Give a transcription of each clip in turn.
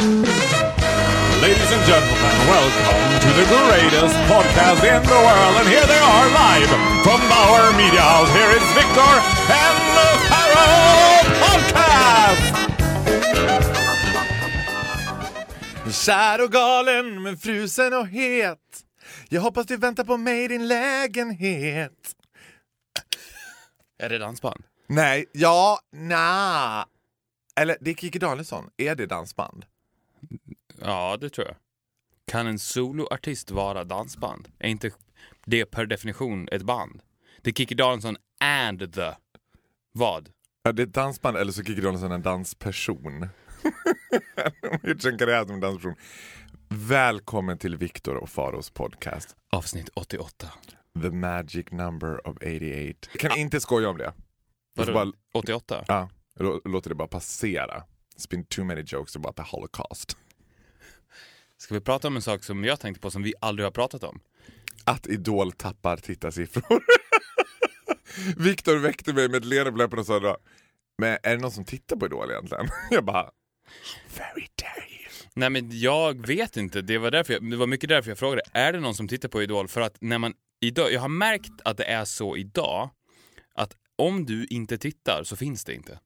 Ladies and gentlemen, welcome to the greatest podcast in the world. And here they are live from Bauer Media House. Here is Victor and the Pharaoh Podcast! Kär och galen men frusen och het Jag hoppas du väntar på mig i din lägenhet Är det dansband? Nej, ja, na. Eller det är Kikki Danielsson. Är det dansband? Ja, det tror jag. Kan en soloartist vara dansband? Är inte det per definition ett band? Det är Kikki Danielsson and the... Vad? Ja, det är ett dansband eller så är Kikki Danielsson en dansperson. Gjort sin karriär som dansperson. Välkommen till Viktor och Faros podcast. Avsnitt 88. The magic number of 88. Jag kan inte skoja om det. Vadå? bara, 88? ja, lå- låter det bara passera. It's been too many jokes about the holocaust. Ska vi prata om en sak som jag tänkte på som vi aldrig har pratat om? Att Idol tappar tittarsiffror. Viktor väckte mig med ett leende på läpparna och sa men är det någon som tittar på Idol egentligen? Jag bara, very dare you. Nej men jag vet inte, det var, därför jag, det var mycket därför jag frågade, är det någon som tittar på Idol? För att när man idag, jag har märkt att det är så idag, att om du inte tittar så finns det inte.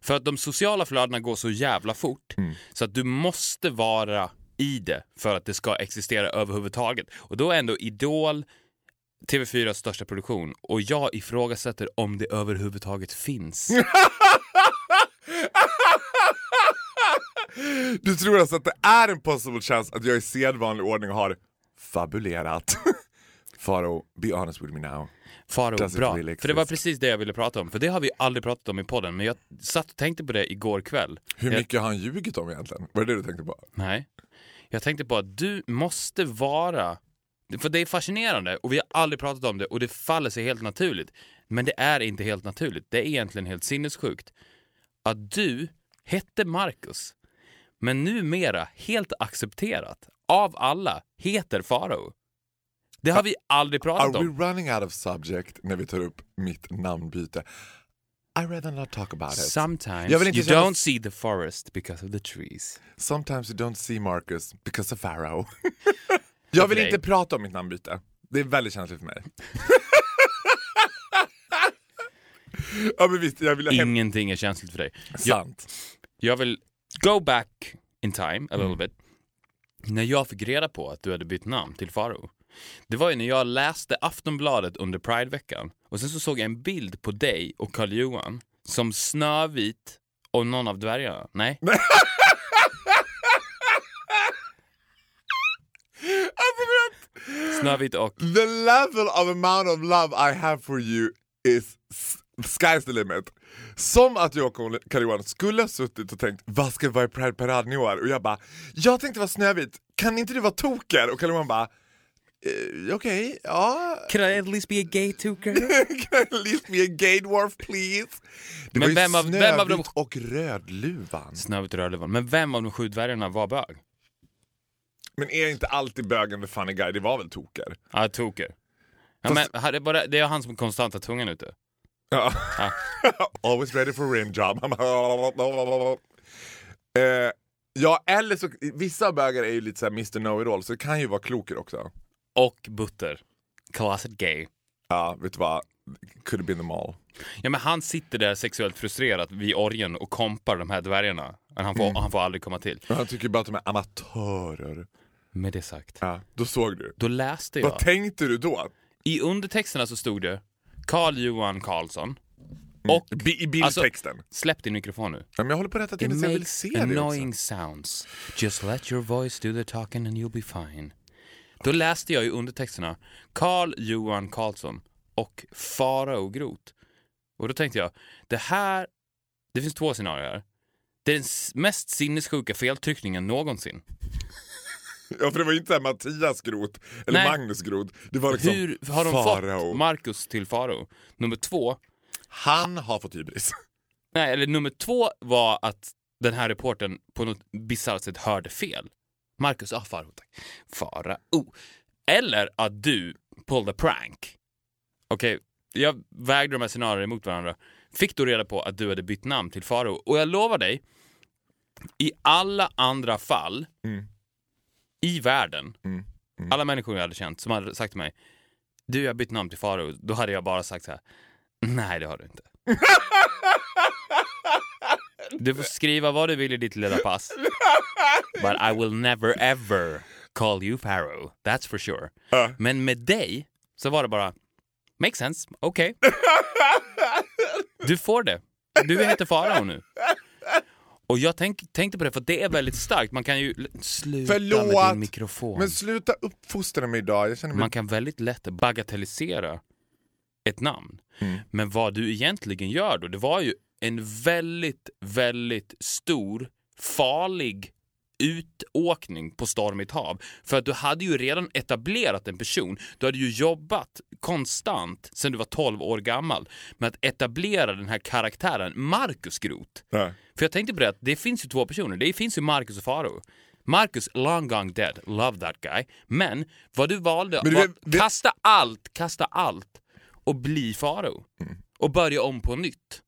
För att de sociala flödena går så jävla fort, så att du måste vara i det för att det ska existera överhuvudtaget. Och då är ändå Idol TV4s största produktion och jag ifrågasätter om det överhuvudtaget finns. Du tror alltså att det är en possible chance att jag i sedvanlig ordning har fabulerat? Faro, be honest with me now. Faro, Does bra. really För det var precis det jag ville prata om. För det har vi aldrig pratat om i podden, men jag satt och tänkte på det igår kväll. Hur jag, mycket har han ljugit om egentligen? Var det det du tänkte på? Nej. Jag tänkte på att du måste vara... För det är fascinerande och vi har aldrig pratat om det och det faller sig helt naturligt. Men det är inte helt naturligt. Det är egentligen helt sinnessjukt. Att du hette Marcus, men numera helt accepterat av alla heter Farao. Det har vi aldrig pratat Are om. we running out of subject när vi tar upp mitt namnbyte? I rather not talk about it. Sometimes Jag you don't see the forest because of the trees. Sometimes you don't see Marcus because of Pharaoh. jag vill inte prata om mitt namnbyte. Det är väldigt känsligt för mig. ja men visst, jag vill. Ingenting är känsligt för dig. Jag, Sant. jag vill go back in time a Mm. little bit. När jag fick reda på att du hade bytt namn till Faro. Det var ju när jag läste Aftonbladet under Prideveckan och sen så såg jag en bild på dig och Karl Johan som Snövit och någon av dvärgarna. Nej? Alltså, Snövit och... the level of amount of love I have for you is sky's the limit. Som att jag och Karl-Johan skulle ha suttit och tänkt vad ska vara i Pride Parade i år? Och jag bara, jag tänkte vara Snövit, kan inte du vara Toker? Och Karl-Johan bara, eh, okej, ja. Can I at least be a gay toker? Can I at least be a gay dwarf please? Det Men var vem av- vem av de- och Rödluvan. Snövit och Rödluvan. Men vem av de sju dvärgarna var bög? Men är inte alltid bögen the funny guy? Det var väl Toker? Ja, toker. Ja, men, det, är bara, det är han som konstant har tungan ute. Ja. Ja. Always ready for rim job. eh, ja, eller så, vissa bögar är ju lite såhär Mr Know-It-All, så det kan ju vara kloker också. Och Butter. Closet gay. Ja, vet du vad? Could have been them all. Ja, men han sitter där sexuellt frustrerat vid orgen och kompar de här dvärgarna. Men Han får, Mm. han får aldrig komma till. Men han tycker bara att de är amatörer. Med det sagt. Ja, då såg du. Då läste jag. Vad tänkte du då? I undertexterna så stod det Carl Johan Karlsson. Och B- I bildtexten? släpp din mikrofon nu. ja, men jag håller på att rätta till det så jag vill se det annoying också. sounds. Just let your voice do the talking and you'll be fine. Då läste jag i undertexterna Carl Johan Karlsson och Farao Groth. Och då tänkte jag, det här, det finns två scenarier här. Det är den mest sinnessjuka feltryckningen någonsin. Ja, för det var ju inte Mattias Groth eller Nej. Magnus Groth. Det var liksom Hur har de Farao. fått Marcus till Farao? Nummer två, Han har fått hybris. nej, eller nummer två var att den här reporten på något bisarrt sätt hörde fel. Marcus, ah, Farao, tack. Farao. Eller att du pulled a prank. Okej, jag vägde de här scenarierna emot varandra. Fick då reda på att du hade bytt namn till Farao. Och jag lovar dig, I alla andra fall Mm. i världen, Mm. alla människor jag hade känt som hade sagt till mig du jag har bytt namn till Faro, då hade jag bara sagt så här. nej det har du inte. Du får skriva vad du vill i ditt lilla pass. But I will never ever call you Pharaoh, that's for sure. Ja. Men med dig så var det bara, make sense, okej. Du får det. Du heter Farao nu. Och jag tänk, tänkte på det för det är väldigt starkt. Man kan ju... Sluta med Förlåt, din mikrofon. Men sluta uppfostra mig idag. Jag känner mig... Man kan väldigt lätt bagatellisera ett namn. Mm. Men vad du egentligen gör då, det var ju en väldigt, väldigt stor, farlig utåkning på stormigt hav. För att du hade ju redan etablerat en person. Du hade ju jobbat konstant sedan du var 12 år gammal med att etablera den här karaktären Marcus Groth. Ja. För jag tänkte på det att det finns ju två personer. Det finns ju Marcus och Faro. Marcus, long gone dead, love that guy. Men vad du valde du var vet- kasta allt, kasta allt och bli Faro. Mm. Och börja om på nytt.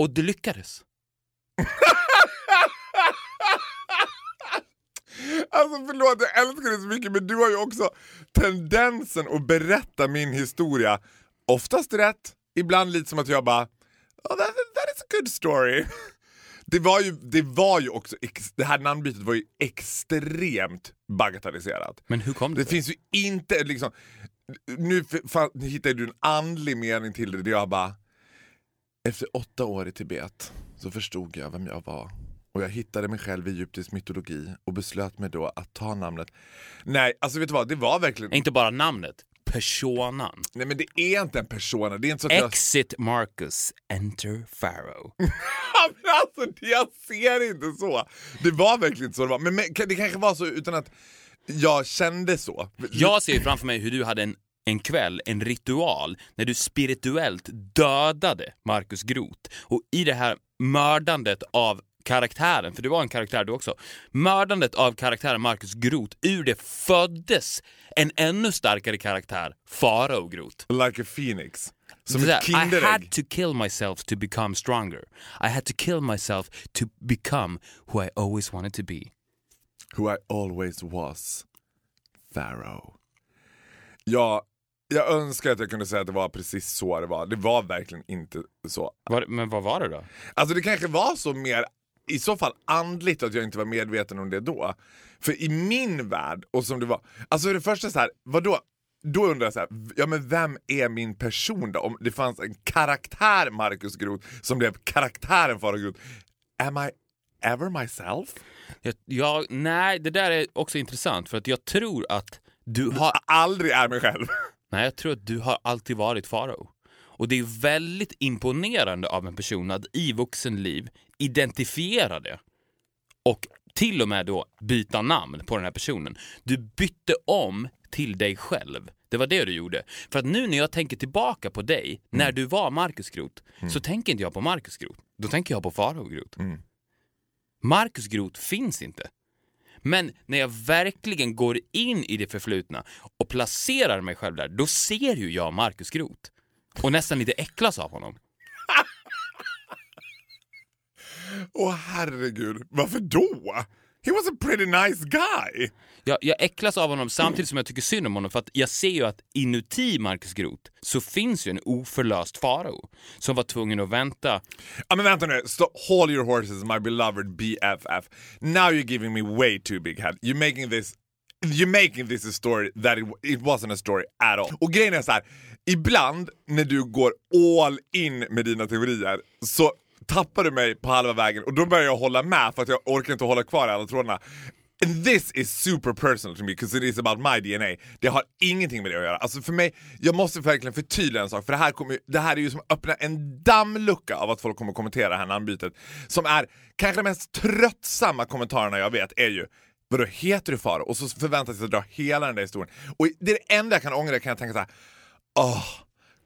Och det lyckades. Alltså förlåt, jag älskar dig så mycket men du har ju också tendensen att berätta min historia. Oftast rätt, ibland lite som att jag bara oh, that, that is a good story. Det var ju, det var ju också, det här namnbytet var ju extremt bagatelliserat. Men hur kom det Det finns ju inte liksom, nu fan, hittar du en andlig mening till det där jag bara, efter åtta år i Tibet så förstod jag vem jag var. Och jag hittade mig själv i egyptisk mytologi och beslöt mig då att ta namnet. Nej, alltså vet du vad, det var verkligen... Inte bara namnet, personan. Nej men det är inte en persona, det är inte så att jag... Exit Marcus, enter Pharaoh. Men alltså, jag ser inte så. Det var verkligen inte så det var. Men, men det kanske var så utan att jag kände så. Jag ser framför mig hur du hade en, en kväll, en ritual, när du spirituellt dödade Marcus Groth. Och i det här mördandet av karaktären, för det var en karaktär du också, mördandet av karaktären Marcus Groth, ur det föddes en ännu starkare karaktär, Farao Groth. Like a phoenix. Som ett där, I kinderägg. had to kill myself to become stronger. I had to kill myself to become who I always wanted to be. Who I always was. Pharaoh. Ja, jag önskar att jag kunde säga att det var precis så det var. Det var verkligen inte så. Var, men vad var det då? Alltså det kanske var så mer, i så fall andligt att jag inte var medveten om det då. För i min värld, och som det var, alltså det första så här, vadå? Då undrar jag så här, ja men vem är min person då? Om det fanns en karaktär Marcus Groth som blev karaktären Farao Groth. Am I ever myself? Jag, jag, nej, det där är också intressant för att jag tror att du har... Aldrig är mig själv. Nej, jag tror att du har alltid varit farao. Och det är väldigt imponerande av en person att i vuxenliv identifiera det och till och med då byta namn på den här personen. Du bytte om till dig själv. Det var det du gjorde. För att nu när jag tänker tillbaka på dig, när du var Marcus Groth, så tänker inte jag på Marcus Groth. Då tänker jag på Farao Groth. Marcus Groth finns inte. Men när jag verkligen går in i det förflutna placerar mig själv där, då ser ju jag Marcus Groth. Och nästan lite äcklas av honom. Åh herregud, varför då? He was a pretty nice guy. Jag, jag äcklas av honom samtidigt som jag tycker synd om honom för att jag ser ju att inuti Marcus Groth så finns ju en oförlöst farao som var tvungen att vänta. Ja men vänta nu, Stop. hold your horses my beloved BFF. Now you're giving me way too big head. You're making this You're making this a story that it, it wasn't a story at all. Och grejen är så här, ibland när du går all in med dina teorier så tappar du mig på halva vägen och då börjar jag hålla med för att jag orkar inte hålla kvar i alla trådarna. And this is super personal to me because it is about my DNA. Det har ingenting med det att göra. Alltså för mig, jag måste verkligen förtydliga en sak för det här, kommer, det här är ju som att öppna en dammlucka av att folk kommer kommentera det här namnbytet. Som är kanske de mest tröttsamma kommentarerna jag vet är ju Vadå, heter du Faro? Och så förväntas jag dra hela den där historien. Och det är det enda jag kan ångra, kan jag tänka så här. Åh,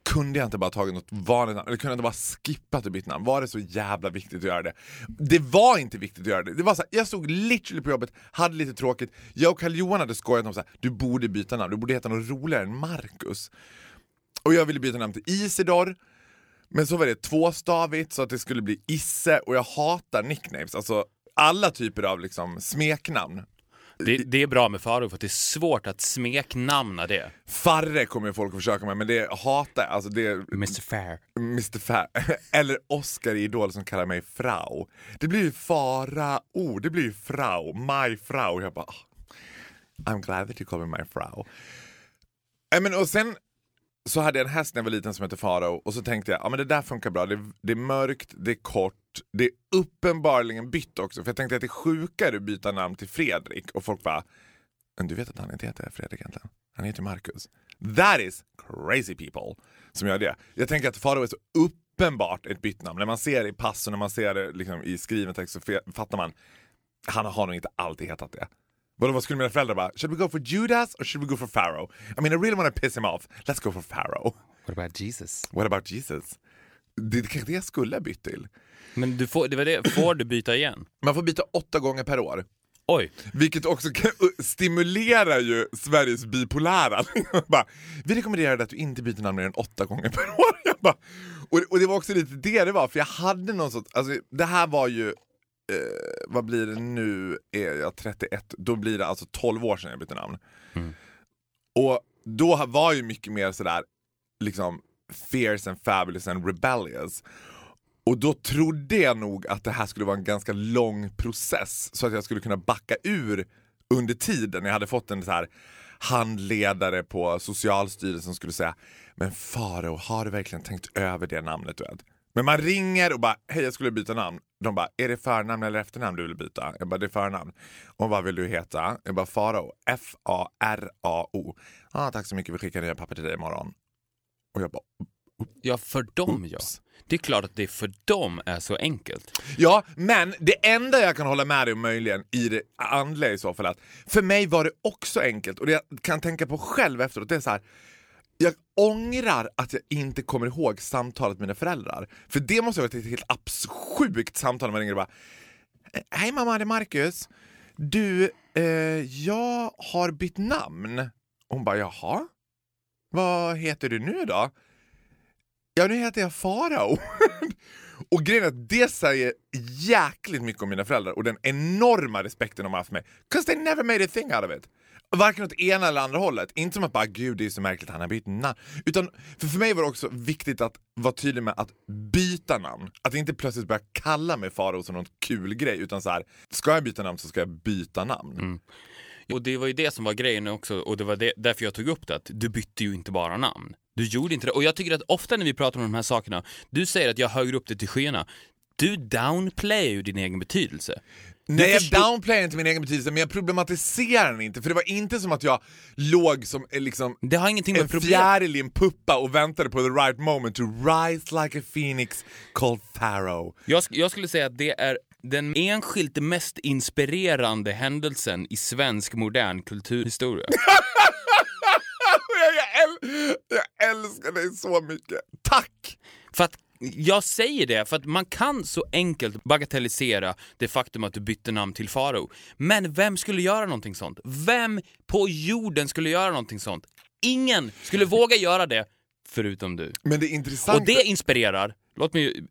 kunde jag inte bara tagit något vanligt namn? Eller kunde jag inte bara skippat och bytt namn? Var det så jävla viktigt att göra det? Det var inte viktigt att göra det. det var så här, jag stod literally på jobbet, hade lite tråkigt. Jag och Carl Johan hade skojat om så här, du borde byta namn, du borde heta något roligare än Marcus. Och jag ville byta namn till Isidor. Men så var det tvåstavigt så att det skulle bli Isse och jag hatar nicknames. Alltså alla typer av liksom smeknamn. Det, det är bra med Faro för att det är svårt att smeknamna det. Farre kommer folk att försöka med men det hatar jag. Alltså det Mr Fair. Mr Fair. Eller Oscar i Idol som kallar mig Frau. Det blir ju Farao, det blir ju Frau, my Frau. Jag bara, "Ah, I'm glad that you call me my Frau. Äh, men, och sen så hade jag en häst när jag var liten som hette Farao och så tänkte jag, ja men det där funkar bra. Det, det är mörkt, det är kort, det är uppenbarligen bytt också. För jag tänkte att det är sjukare att byta namn till Fredrik och folk bara, men du vet att han inte heter Fredrik egentligen? Han heter Marcus. That is crazy people som gör det. Jag tänker att Farao är så uppenbart ett bytt namn. När man ser det i pass och när man ser det liksom i skriven text så fattar man, han har nog inte alltid hetat det. Vadå, vad skulle mina föräldrar bara, should we go for Judas or should we go for Pharaoh? I mean I really want to piss him off, let's go for Pharaoh. What about Jesus? What about Jesus? Det kanske det jag skulle ha bytt till. Men du får, det var det, får du byta igen? Man får byta åtta gånger per år. Oj, Vilket också kan- stimulerar ju Sveriges bipolära. bara, vi rekommenderar att du inte byter namn mer än åtta gånger per år. Jag bara, och, och det var också lite det det var, för jag hade någon sorts, alltså det här var ju, eh, vad blir det nu, är jag 31, då blir det alltså 12 år sedan jag bytte namn. Och då var ju mycket mer sådär, liksom fierce and fabulous and rebellious. Och då trodde jag nog att det här skulle vara en ganska lång process så att jag skulle kunna backa ur under tiden. Jag hade fått en så här handledare på Socialstyrelsen som skulle säga Men Farao, har du verkligen tänkt över det namnet? Du vet? Men man ringer och bara hej jag skulle byta namn. De bara är det förnamn eller efternamn du vill byta? Jag bara det är förnamn. Och vad vill du heta? Jag bara Farao, F-A-R-A-O. Ah, tack så mycket, vi skickar nya papper till dig imorgon. Och jag bara ja för dem ja. Det är klart att det för dem är så enkelt. Ja, men det enda jag kan hålla med dig om möjligen i det andliga i så fall att för mig var det också enkelt och det jag kan tänka på själv efteråt det är så här. Jag ångrar att jag inte kommer ihåg samtalet med mina föräldrar. För det måste ha varit ett helt sjukt samtal när man ringer och bara Hej mamma, det är Marcus. Du, eh, jag har bytt namn. Hon bara jaha? Vad heter du nu då? Ja, nu heter jag Farao. och grejen är att det säger jäkligt mycket om mina föräldrar och den enorma respekten de har haft för mig. 'Cause they never made a thing out of it. Varken åt ena eller andra hållet. Inte som att bara gud det är så märkligt han har bytt namn. Utan för, för mig var det också viktigt att vara tydlig med att byta namn. Att inte plötsligt börja kalla mig Farao som någon kul grej utan så här, ska jag byta namn så ska jag byta namn. Mm. Och det var ju det som var grejen också och det var det, därför jag tog upp det att du bytte ju inte bara namn. Du gjorde inte det. Och jag tycker att ofta när vi pratar om de här sakerna, du säger att jag höjer upp det till skyarna. Du downplayar ju din egen betydelse. Nej, jag downplayar inte min egen betydelse men jag problematiserar den inte för det var inte som att jag låg som eh, liksom Det har ingenting med en problem... fjäril i en puppa och väntade på the right moment to rise like a phoenix called Pharaoh. Jag, jag skulle säga att det är den enskilt mest inspirerande händelsen i svensk modern kulturhistoria. jag, äl- jag älskar dig så mycket. Tack! För att jag säger det för att man kan så enkelt bagatellisera det faktum att du bytte namn till Farao. Men vem skulle göra någonting sånt? Vem på jorden skulle göra någonting sånt? Ingen skulle våga göra det förutom du. Men det är intressant. Och det inspirerar, låt mig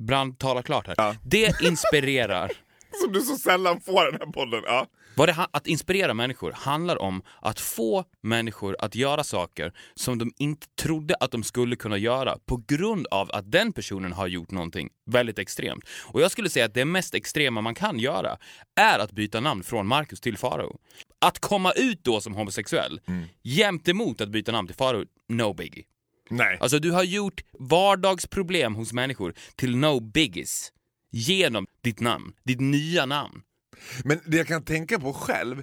brand tala klart här. Ja. Det inspirerar. Som du så sällan får i den här podden. Ja. Vad det att inspirera människor handlar om att få människor att göra saker som de inte trodde att de skulle kunna göra på grund av att den personen har gjort någonting väldigt extremt. Och jag skulle säga att det mest extrema man kan göra är att byta namn från Marcus till Farao. Att komma ut då som homosexuell Mm. jämt emot att byta namn till Farao, no biggie. Nej. Alltså du har gjort vardagsproblem hos människor till no biggies genom ditt namn, ditt nya namn. Men det jag kan tänka på själv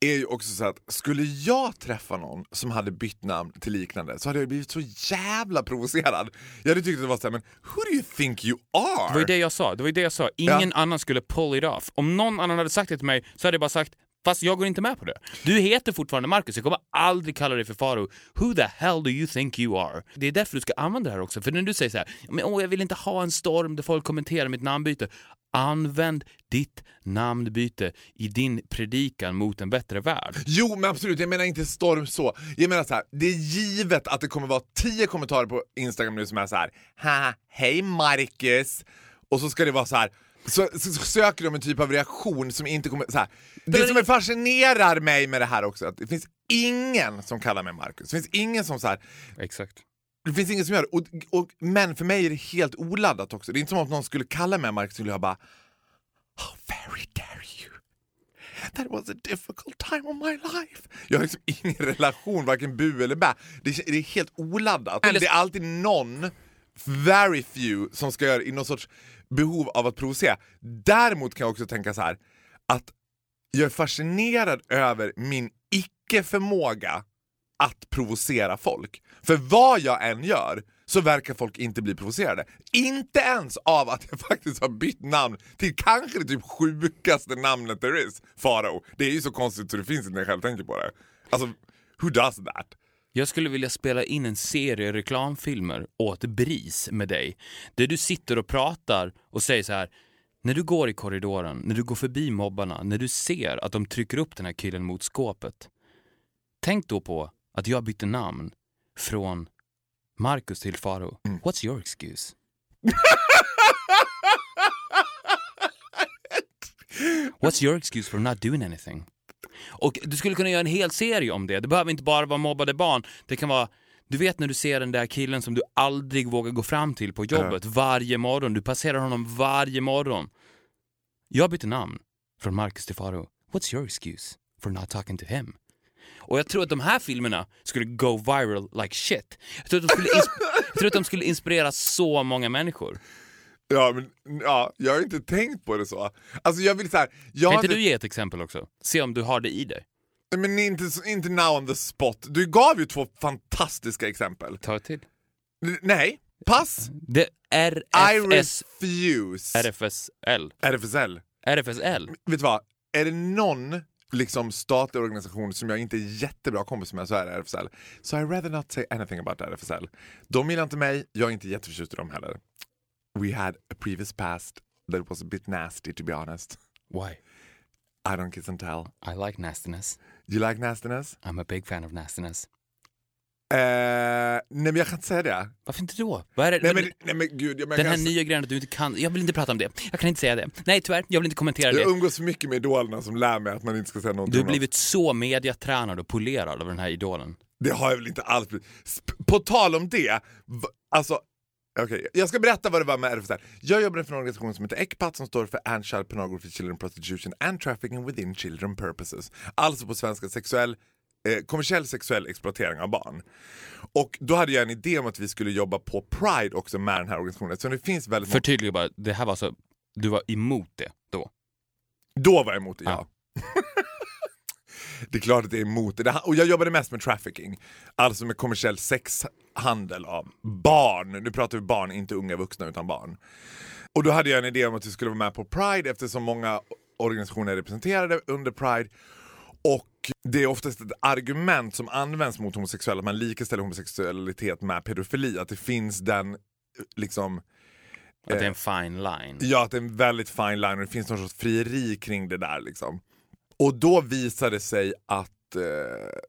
är ju också så att skulle jag träffa någon som hade bytt namn till liknande så hade jag blivit så jävla provocerad. Jag hade tyckt att det var såhär, men who do you think you are? Det var ju det jag sa. Det var det jag sa. Ingen Ja. annan skulle pull it off. Om någon annan hade sagt det till mig så hade jag bara sagt Fast jag går inte med på det. Du heter fortfarande Marcus, jag kommer aldrig kalla dig för Faro. Who the hell do you think you are? Det är därför du ska använda det här också. För när du säger så här, men åh, jag vill inte ha en storm där folk kommenterar mitt namnbyte. Använd ditt namnbyte i din predikan mot en bättre värld. Jo men absolut, jag menar inte storm så. Jag menar så här, det är givet att det kommer vara tio kommentarer på Instagram nu som är så här. Haha, hej Marcus! Och så ska det vara så här. Så, så, så söker de en typ av reaktion som inte kommer... Så här. Det som fascinerar mig med det här också, att det finns ingen som kallar mig Marcus. Det finns ingen som så här, Exakt. det finns ingen som gör det. Och, och, men för mig är det helt oladdat också. Det är inte som om någon skulle kalla mig Marcus skulle jag bara How very dare you! That was a difficult time of my life. Jag har liksom ingen relation, varken bu eller bä. Det är, det är helt oladdat. Det är alltid någon, very few, som ska göra det i någon sorts behov av att provocera. Däremot kan jag också tänka så här att jag är fascinerad över min icke-förmåga att provocera folk. För vad jag än gör så verkar folk inte bli provocerade. Inte ens av att jag faktiskt har bytt namn till kanske det typ sjukaste namnet there is, Farao. Det är ju så konstigt så det finns inte när jag själv tänker på det. Alltså, who does that? Jag skulle vilja spela in en serie reklamfilmer åt BRIS med dig. Där du sitter och pratar och säger så här. När du går i korridoren, när du går förbi mobbarna, när du ser att de trycker upp den här killen mot skåpet. Tänk då på att jag bytte namn från Marcus till Faro. What's your excuse? What's your excuse for not doing anything? Och du skulle kunna göra en hel serie om det. Det behöver inte bara vara mobbade barn. Det kan vara, du vet när du ser den där killen som du aldrig vågar gå fram till på jobbet varje morgon. Du passerar honom varje morgon. Jag bytte namn från Marcus till Faro. What's your excuse for not talking to him? Och jag tror att de här filmerna skulle go viral like shit. Jag tror att de skulle, ins- jag tror att de skulle inspirera så många människor. Ja, men ja, jag har inte tänkt på det så. Alltså jag vill så här, jag Kan inte du ge ett exempel också? Se om du har det i dig. Men inte, inte now on the spot. Du gav ju två fantastiska exempel. Ta ett till. N- Nej, pass! Det I refuse. RFSL. RFSL. RFSL. Vet du vad? Är det någon liksom statlig organisation som jag inte är jättebra kompis med så är det RFSL. So I rather not say anything about RFSL. De gillar inte mig, jag är inte jätteförtjust i dem heller. We had a previous past that was a bit nasty to be honest. Why? I don't kiss and tell. I like nastiness. You like nastiness? I'm a big fan of nastiness. Eh, nej men jag kan inte säga det. Varför inte då? Vad är det? Nej men, nej, men gud. Jag, men den jag, här kan, nya grejen att du inte kan... Jag vill inte prata om det. Jag kan inte säga det. Nej, tyvärr. Jag vill inte kommentera jag det. umgås för mycket med idolerna som lär mig att man inte ska säga någonting Du har blivit så mediatränad och polerad av den här idolen. Det har jag väl inte alls blivit. På tal om det, alltså Okej, jag ska berätta vad det var med RFSL. Jag jobbade för en organisation som heter ECPAT som står för Anti-Child Pornography, Children Prostitution and Trafficking Within Children Purposes. Alltså på svenska sexuell, eh, kommersiell sexuell exploatering av barn. Och då hade jag en idé om att vi skulle jobba på Pride också med den här organisationen. Så det finns väldigt. Förtydliga bara, det här var så... Du var emot det då? Då var jag emot det, ja. Det är klart att jag är emot det. det. Och jag jobbade mest med trafficking. Alltså med kommersiell sexhandel av barn. Nu pratar vi barn, inte unga vuxna utan barn. Och då hade jag en idé om att vi skulle vara med på Pride eftersom många organisationer är representerade under Pride. Och det är oftast ett argument som används mot homosexuella, att man likställer homosexualitet med pedofili. Att det finns den eh, liksom Att det är en fine line? Ja, att det är en väldigt fine line och det finns någon sorts frieri kring det där. Liksom. Och då visade det sig att eh,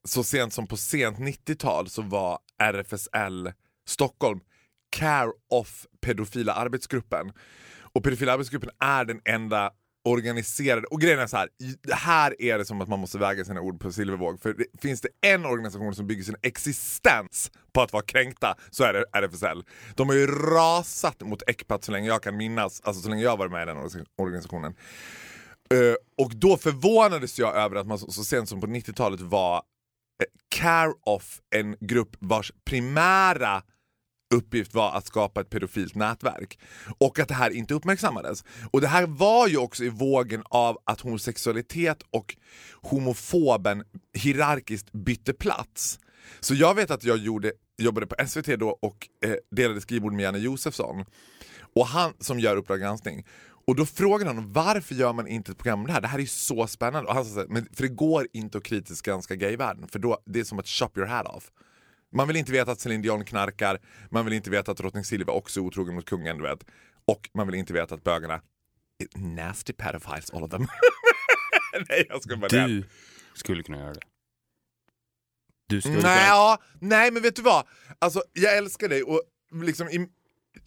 så sent som på sent 90-tal så var RFSL Stockholm care of pedofila arbetsgruppen. Och pedofila arbetsgruppen är den enda organiserade, och grejen är så här, här är det som att man måste väga sina ord på silvervåg. För det, finns det en organisation som bygger sin existens på att vara kränkta så är det RFSL. De har ju rasat mot ECPAT så länge jag kan minnas, alltså så länge jag var med i den organisationen. Eh, och då förvånades jag över att man så, så sent som på 90-talet var eh, care of en grupp vars primära uppgift var att skapa ett pedofilt nätverk. Och att det här inte uppmärksammades. Och det här var ju också i vågen av att homosexualitet och homofoben hierarkiskt bytte plats. Så jag vet att jag gjorde, jobbade på SVT då och eh, delade skrivbord med Janne Josefsson. Och han som gör Uppdrag granskning. Och då frågade han varför gör man inte ett program om det här? Det här är ju så spännande. Och han här, men för det går inte att kritiskt granska gayvärlden för då, det är som att shop your hat off. Man vill inte veta att Celine Dion knarkar, man vill inte veta att drottning Silvia också är otrogen mot kungen, du vet. Och man vill inte veta att bögarna nasty pedophiles all of them. Nej, jag ska bara Du skulle kunna göra det. Du skulle Nej, kunna... ja, nej, men vet du vad? Alltså, jag älskar dig och liksom i,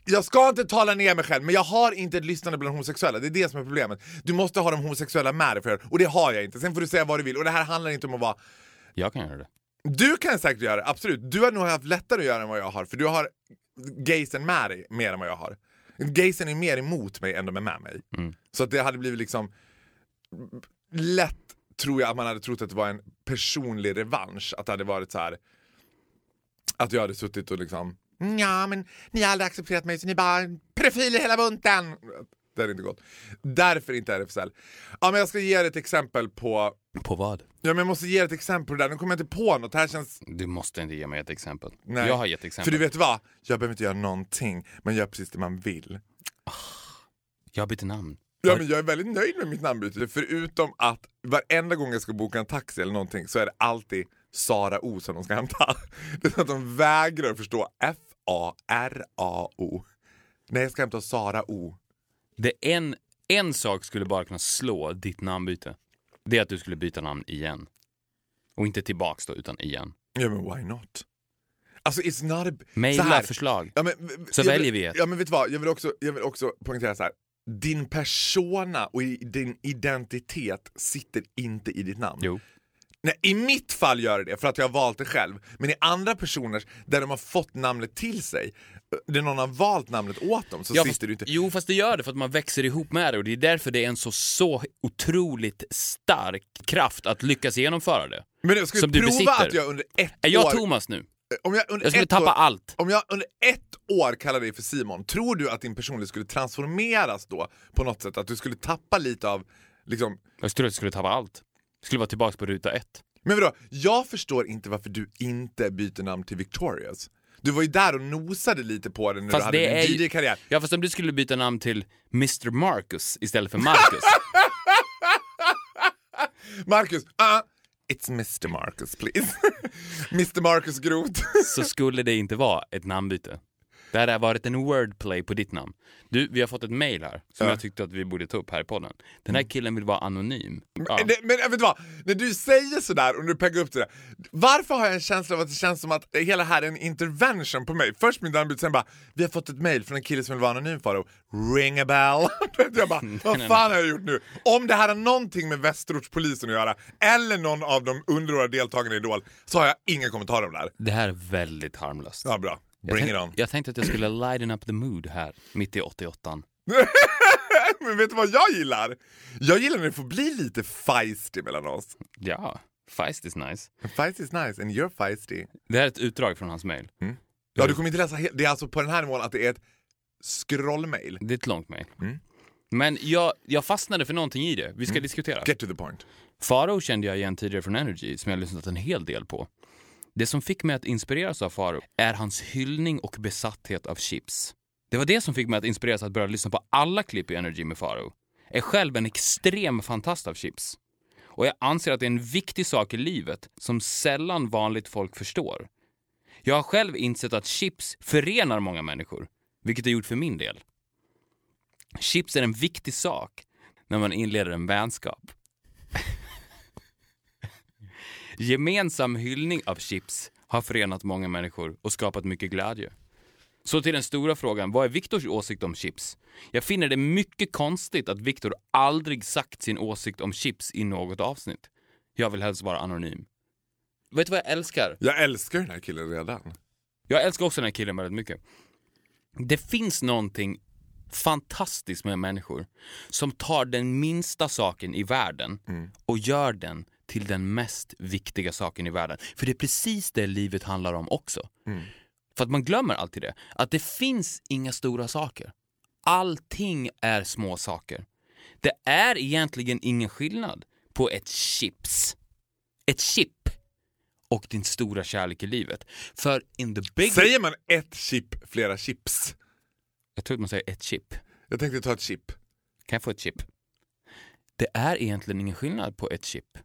jag ska inte tala ner mig själv, men jag har inte ett lyssnande bland homosexuella. Det är det som är problemet. Du måste ha de homosexuella med dig för det, och det har jag inte. Sen får du säga vad du vill. Och det här handlar inte om att vara... Jag kan göra det. Du kan säkert göra det, absolut. Du har nog haft lättare att göra än vad jag har, för du har gaysen med dig mer än vad jag har. Gaysen är mer emot mig än de är med mig. Mm. Så att det hade blivit liksom lätt tror jag att man hade trott att det var en personlig revansch. Att det hade varit så här att jag hade suttit och liksom ja men ni har aldrig accepterat mig så ni bara profiler hela bunten. Det hade inte gått. Därför inte RFSL. Ja men jag ska ge er ett exempel på På vad? Ja men jag måste ge er ett exempel på det där. Nu kommer jag inte på något. Det här känns... Du måste inte ge mig ett exempel. Nej. Jag har gett För exempel. du vet vad? Jag behöver inte göra någonting. Man gör precis det man vill. Jag har bytt namn. Ja, men jag är väldigt nöjd med mitt namnbyte. Förutom att varenda gång jag ska boka en taxi eller någonting så är det alltid Sara O som de ska hämta. Det är att de vägrar förstå F-A-R-A-O. Nej, jag ska hämta Sara O. Det en, en sak skulle bara kunna slå ditt namnbyte. Det är att du skulle byta namn igen. Och inte tillbaks då, utan igen. Ja, men why not? Alltså, it's not a... Maila förslag. Ja, men, Så väljer vill, vi ett. Ja, men vet du vad? Jag vill också, jag vill också poängtera så här. Din persona och din identitet sitter inte i ditt namn. Jo. Nej, I mitt fall gör det det, för att jag har valt det själv. Men i andra personers, där de har fått namnet till sig, där någon har valt namnet åt dem, så Ja, sitter fast, du inte... Jo, fast det gör det för att man växer ihop med det och det är därför det är en så, så otroligt stark kraft att lyckas genomföra det. Men jag skulle som du prova besitter. att jag under ett Är jag år... Thomas nu? Om jag, under Jag skulle ett tappa år, allt. Om jag under ett år kallar dig för Simon, tror du att din personlighet skulle transformeras då på något sätt? Att du skulle tappa lite av liksom, Jag tror att jag skulle tappa allt. Skulle vara tillbaka på ruta ett. Men vadå, jag förstår inte varför du inte byter namn till Victorious. Du var ju där och nosade lite på det när Fast du hade din ju- DJ-karriär. Ja, fast om du skulle byta namn till Mr Marcus istället för Marcus. Marcus, uh, it's Mr Marcus please. Mr Marcus Groth. så skulle det inte vara ett namnbyte. Det hade varit en wordplay på ditt namn. Du, vi har fått ett mail här som Ja. jag tyckte att vi borde ta upp här i podden. Den här killen vill vara anonym. Ja. Men, men vet du vad, när du säger sådär och du peggar upp det där, varför har jag en känsla av att det känns som att hela här är en intervention på mig? Först min namnbyte, sen bara, vi har fått ett mail från en kille som vill vara anonym Faro. Ring a bell. jag bara, vad fan har jag gjort nu? Om det här har någonting med Västerortspolisen att göra, eller någon av de underåriga deltagarna i Idol, så har jag inga kommentarer om det här. Det här är väldigt harmlöst. Ja, bra. Jag, Bring tänk- it on. jag tänkte att jag skulle lighten up the mood här, mitt i 88 Men vet du vad jag gillar? Jag gillar när det får bli lite feisty mellan oss. Ja, Feist is nice. Feisty is nice and you're feisty. Det här är ett utdrag från hans mail. Ja, du kommer inte läsa he- Det är alltså på den här nivån att det är ett scrollmail. Det är ett långt mail. Mm. Men jag, jag fastnade för någonting i det. Vi ska diskutera. Get to the point. Faro kände jag igen tidigare från Energy, som jag lyssnat en hel del på. Det som fick mig att inspireras av Faro är hans hyllning och besatthet av chips. Det var det som fick mig att inspireras att börja lyssna på alla klipp i Energy med Faro. Jag är själv en extrem fantast av chips. Och jag anser att det är en viktig sak i livet som sällan vanligt folk förstår. Jag har själv insett att chips förenar många människor, vilket det gjort för min del. Chips är en viktig sak när man inleder en vänskap. Gemensam hyllning av chips har förenat många människor och skapat mycket glädje. Så till den stora frågan, vad är Viktors åsikt om chips? Jag finner det mycket konstigt att Viktor aldrig sagt sin åsikt om chips i något avsnitt. Jag vill helst vara anonym. Vet du vad jag älskar? Jag älskar den här killen redan. Jag älskar också den här killen väldigt mycket. Det finns någonting fantastiskt med människor som tar den minsta saken i världen och gör den till den mest viktiga saken i världen. För det är precis det livet handlar om också. För att man glömmer alltid det, att det finns inga stora saker. Allting är små saker. Det är egentligen ingen skillnad på ett chips, ett chip och din stora kärlek i livet. För in the big... Säger man ett chip, flera chips? Jag tror att man säger ett chip. Jag tänkte ta ett chip. Kan jag få ett chip? Det är egentligen ingen skillnad på ett chip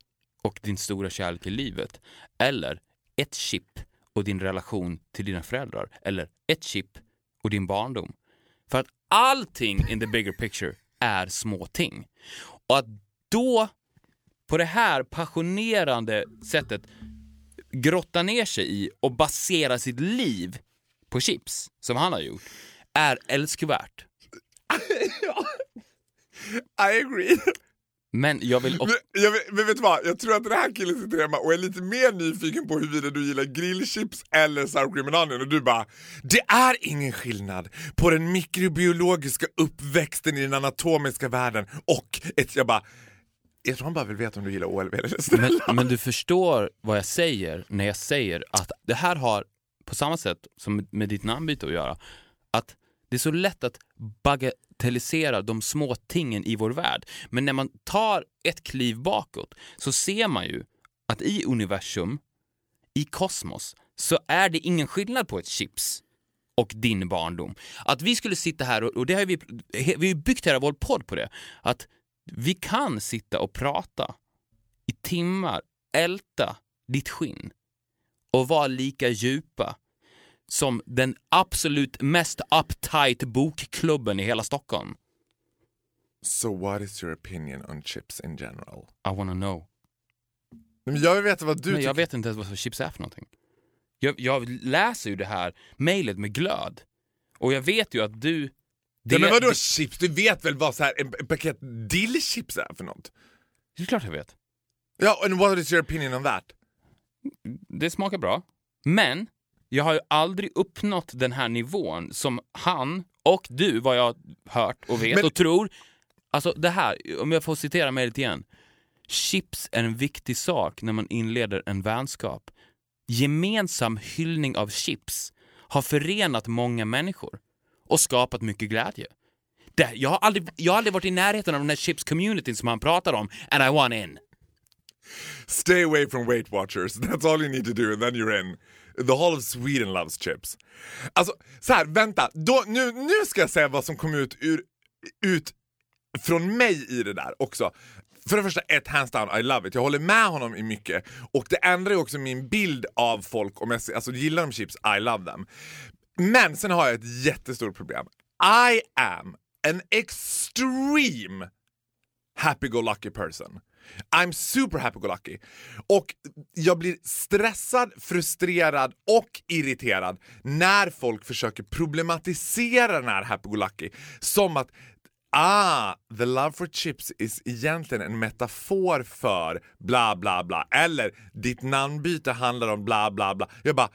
och din stora kärlek i livet. Eller ett chip och din relation till dina föräldrar. Eller ett chip och din barndom. För att allting in the bigger picture är små ting. Och att då, på det här passionerande sättet, grotta ner sig i och basera sitt liv på chips, som han har gjort, är älskvärt. I agree. Men jag vill också... Men, jag, men vet du vad? Jag tror att den här killen sitter hemma och är lite mer nyfiken på huruvida du gillar grillchips eller sour cream and onion och du bara Det är ingen skillnad på den mikrobiologiska uppväxten i den anatomiska världen och ett... Jag bara jag tror han bara vill veta om du gillar OLV eller Stella. Men, men du förstår vad jag säger när jag säger att det här har, på samma sätt som med ditt namnbyte att göra, att det är så lätt att bagatelliserar de små tingen i vår värld. Men när man tar ett kliv bakåt så ser man ju att i universum, i kosmos, så är det ingen skillnad på ett chips och din barndom. Att vi skulle sitta här, och, och det har vi, vi har byggt hela vår podd på det, att vi kan sitta och prata i timmar, älta ditt skinn och vara lika djupa som den absolut mest uptight bokklubben i hela Stockholm. So what is your opinion on chips in general? I wanna know. Men jag vill veta vad du jag tycker. vet inte ens vad chips är för någonting. Jag, jag läser ju det här mejlet med glöd. Och jag vet ju att du... Det, ja, men vadå det, chips? Du vet väl vad så här, en, en paket dillchips är för något? det är klart jag vet. Ja, and what is your opinion on that? Det smakar bra. Men jag har ju aldrig uppnått den här nivån som han och du, vad jag har hört och vet Men- och tror. Alltså det här, om jag får citera mejlet igen. Chips är en viktig sak när man inleder en vänskap. Gemensam hyllning av chips har förenat många människor och skapat mycket glädje. Det, jag, har aldrig, jag har aldrig varit i närheten av den här chips-communityn som han pratar om, and I want in. Stay away from Weight Watchers, that's all you need to do and then you're in. The whole of Sweden loves chips. Alltså, så här, vänta. Då, nu, nu ska jag säga vad som kom ut, ur, ut från mig i det där också. För det första, ett hands down, I love it. Jag håller med honom i mycket. Och det ändrar ju också min bild av folk. Om jag alltså, gillar de chips, I love them. Men sen har jag ett jättestort problem. I am an extreme happy-go-lucky person. I'm super happy-go-lucky. Och jag blir stressad, frustrerad och irriterad när folk försöker problematisera den här happy-go-lucky som att Ah, the love for chips is egentligen en metafor för bla bla bla. Eller ditt namnbyte handlar om bla bla bla. Jag bara,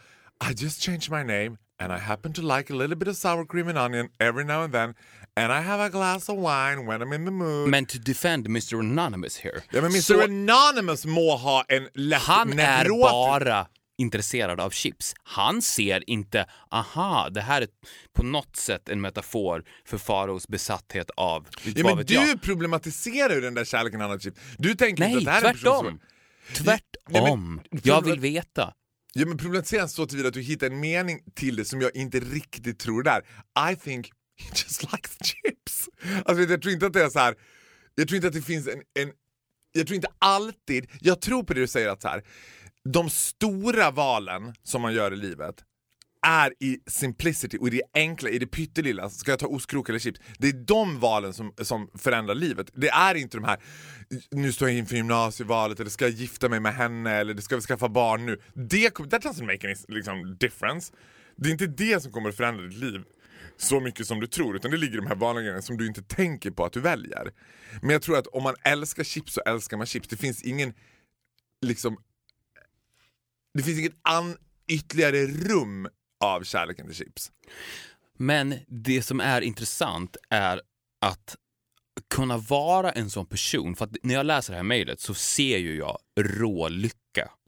I just changed my name and I happen to like a little bit of sour cream and onion every now and then and I have a glass of wine when I'm in the mood. Men to defend Mr Anonymous here. ja, men Mr så- Anonymous må ha en lätt Han är neurotisk- bara intresserad av chips. Han ser inte, aha, det här är på något sätt en metafor för Faraos besatthet av, Ja, vad men vet du jag. problematiserar ju den där kärleken han har chips. Du tänker inte Nej, att det här är en person som... tvärtom. Tvärtom. Nej, men- Jag vill veta. Ja men problematisera så tillvida att du hittar en mening till det som jag inte riktigt tror där. I think he just likes chips. Alltså jag tror inte att det är så här. jag tror inte att det finns en, en jag tror inte alltid, jag tror på det du säger att så här. de stora valen som man gör i livet är i simplicity och i det enkla, i det pyttelilla. Ska jag ta ostkrok eller chips? Det är de valen som, som förändrar livet. Det är inte de här, nu står jag inför gymnasievalet eller ska jag gifta mig med henne eller ska vi skaffa barn nu? Det that doesn't make any liksom, difference. Det är inte det som kommer att förändra ditt liv så mycket som du tror, utan det ligger i de här vanliga grejerna som du inte tänker på att du väljer. Men jag tror att om man älskar chips så älskar man chips. Det finns ingen liksom det finns inget an, ytterligare rum av kärleken till chips. Men det som är intressant är att kunna vara en sån person, för att när jag läser det här mejlet så ser ju jag rå lycka.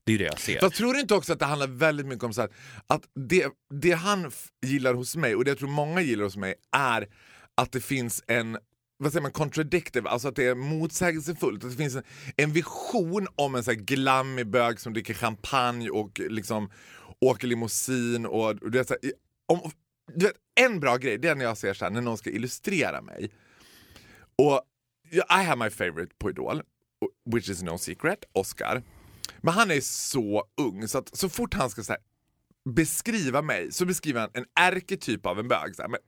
Det är det jag ser. Jag tror inte också att det handlar väldigt mycket om så här, att det, det han gillar hos mig och det jag tror många gillar hos mig är att det finns en vad säger man, contradictive, alltså att det är motsägelsefullt. Att det finns en, en vision om en så här glammig bög som dricker champagne och liksom åker limousin och, och det är så här, om, du vet, En bra grej det är när jag ser så här, när någon ska illustrera mig. Och I have my favorite på Idol, which is no secret, Oscar. Men han är så ung så att så fort han ska så här, beskriva mig så beskriver han en ärketyp av en bög. Så här, men,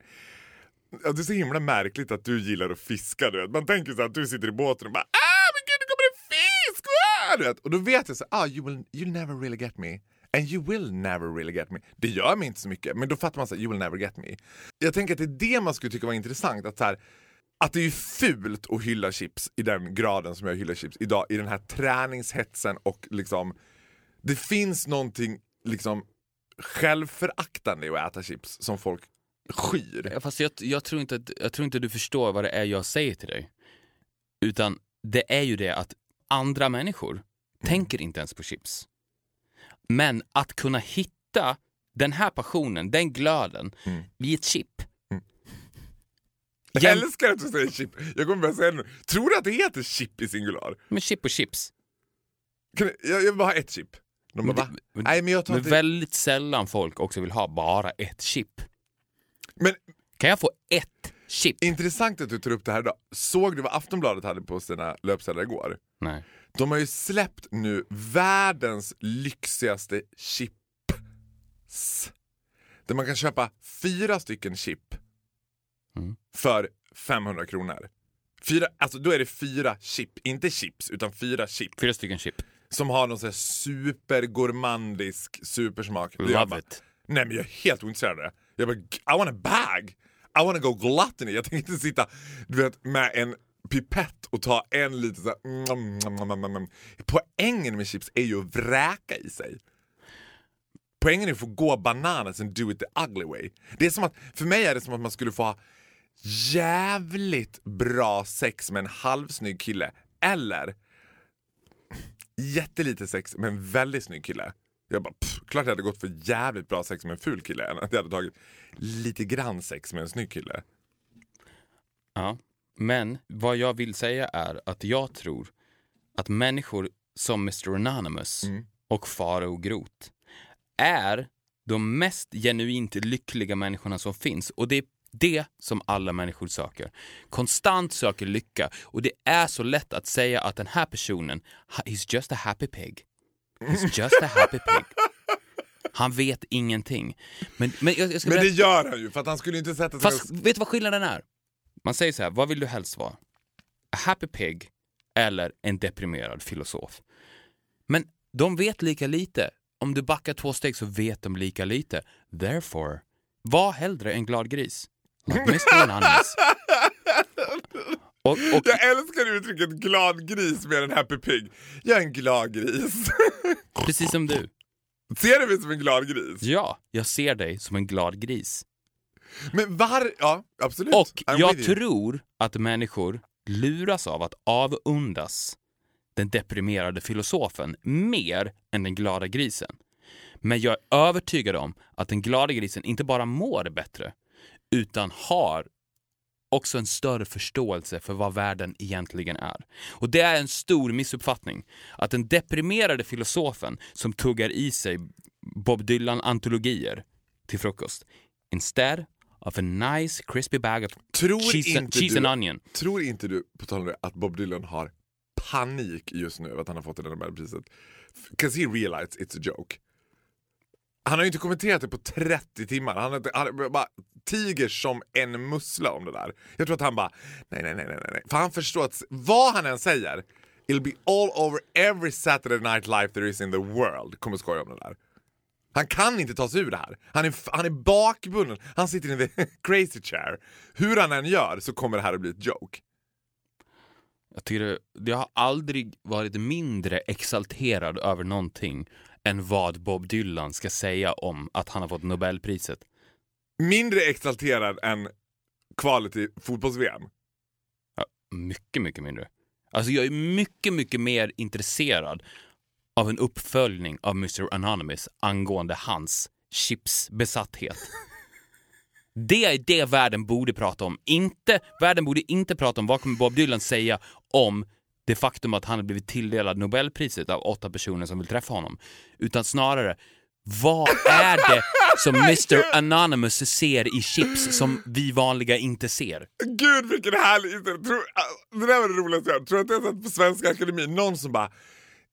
ja, det är så himla märkligt att du gillar att fiska. Du vet. Man tänker så här, att du sitter i båten och bara ah men gud nu kommer det fisk! Ah! Du vet. Och då vet jag så ah you will you'll never really get me. And you will never really get me. Det gör mig inte så mycket, men då fattar man så här, you will never get me. Jag tänker att det är det man skulle tycka var intressant. Att, så här, att det är fult att hylla chips i den graden som jag hyllar chips idag. I den här träningshetsen och liksom det finns någonting liksom självföraktande i att äta chips som folk skyr. Fast jag, jag, tror inte att, jag tror inte du förstår vad det är jag säger till dig. Utan det är ju det att andra människor tänker inte ens på chips. Men att kunna hitta den här passionen, den glöden, i ett chip. Jag Jäm- älskar att du säger chip. Jag kommer börja säga det nu. Tror du att det heter chip i singular? Men chip och chips. Kan jag, jag vill bara ha ett chip. De bara, Men det- men- Nej men jag Men inte... väldigt sällan folk också vill ha bara ett chip. Men Kan jag få ett chip? intressant att du tar upp det här idag. Såg du vad Aftonbladet hade på sina löpsedlar igår? Nej. De har ju släppt nu världens lyxigaste chips. Där man kan köpa fyra stycken chip Mm. för 500 kronor. Fyra, alltså då är det fyra chip, inte chips utan fyra chip. Fyra stycken chip. Som har någon sån här supergourmandisk supersmak. Jag Love bara, it. Nej men jag är helt ointresserad av det. Jag bara, I want a bag! I want to go gluttony. Jag tänker inte sitta du vet, med en pipett och ta en liten så här, mm, mm, mm, mm, mm. Poängen med chips är ju att vräka i sig. Poängen är att få gå bananas and do it the ugly way. Det är som att, för mig är det som att man skulle få ha jävligt bra sex med en halvsnygg kille. Eller jättelite sex med en väldigt snygg kille. Jag bara, pff, klart jag hade gått för jävligt bra sex med en ful kille än att jag hade tagit lite grann sex med en snygg kille. Ja. Men vad jag vill säga är att jag tror att människor som Mr Anonymous Mm. och Farao Groth är de mest genuint lyckliga människorna som finns. Och det är det som alla människor söker. Konstant söker lycka. Och det är så lätt att säga att den här personen, he's just a happy pig. He's just a happy pig. Han vet ingenting. Men, men jag, jag Men det gör han ju för att han skulle inte sätta sig Fast och... vet du vad skillnaden är? Man säger så här, vad vill du helst vara? A happy pig eller en deprimerad filosof? Men de vet lika lite. Om du backar två steg så vet de lika lite. Therefore, var hellre en glad gris. Like Mr Anonymous. Och, och, Jag älskar uttrycket glad gris mer än happy pig. Jag är en glad gris. precis som du. Ser du mig som en glad gris? Ja, jag ser dig som en glad gris. Men var... Ja, absolut. Och I'm jag tror att människor luras av att avundas den deprimerade filosofen mer än den glada grisen. Men jag är övertygad om att den glada grisen inte bara mår bättre, utan har också en större förståelse för vad världen egentligen är. Och det är en stor missuppfattning att den deprimerade filosofen som tuggar i sig Bob Dylan-antologier till frukost, instead of a nice crispy bag of Tror cheese, inte cheese du- and onion. Tror inte du, på tal om det, att Bob Dylan har panik just nu över att han har fått det där Nobelpriset? Because he realized it's a joke. Han har ju inte kommenterat det på 30 timmar. Han inte, han bara tiger som en mussla om det där. Jag tror att han bara, nej, nej, nej, nej, nej. För han förstår att vad han än säger, it'll be all over every Saturday night life there is in the world. Kommer skoja om det där. Han kan inte ta sig ur det här. Han är, han är bakbunden. Han sitter i the crazy chair. Hur han än gör så kommer det här att bli ett joke. Jag, tycker det, jag har aldrig varit mindre exalterad över någonting än vad Bob Dylan ska säga om att han har fått Nobelpriset. Mindre exalterad än kvalet till fotbolls-VM. Ja, mycket, mycket mindre. Alltså jag är mycket, mycket mer intresserad av en uppföljning av Mr Anonymous angående hans chipsbesatthet. Det är det världen borde prata om. Inte, världen borde inte prata om vad kommer Bob Dylan säga om det faktum att han har blivit tilldelad Nobelpriset av åtta personer som vill träffa honom. Utan snarare, vad är det som Mr Anonymous ser i chips som vi vanliga inte ser? Gud vilken härlig. Tror, ah, det där var det roligaste jag. Tror att jag satt på Svenska Akademin, någon som bara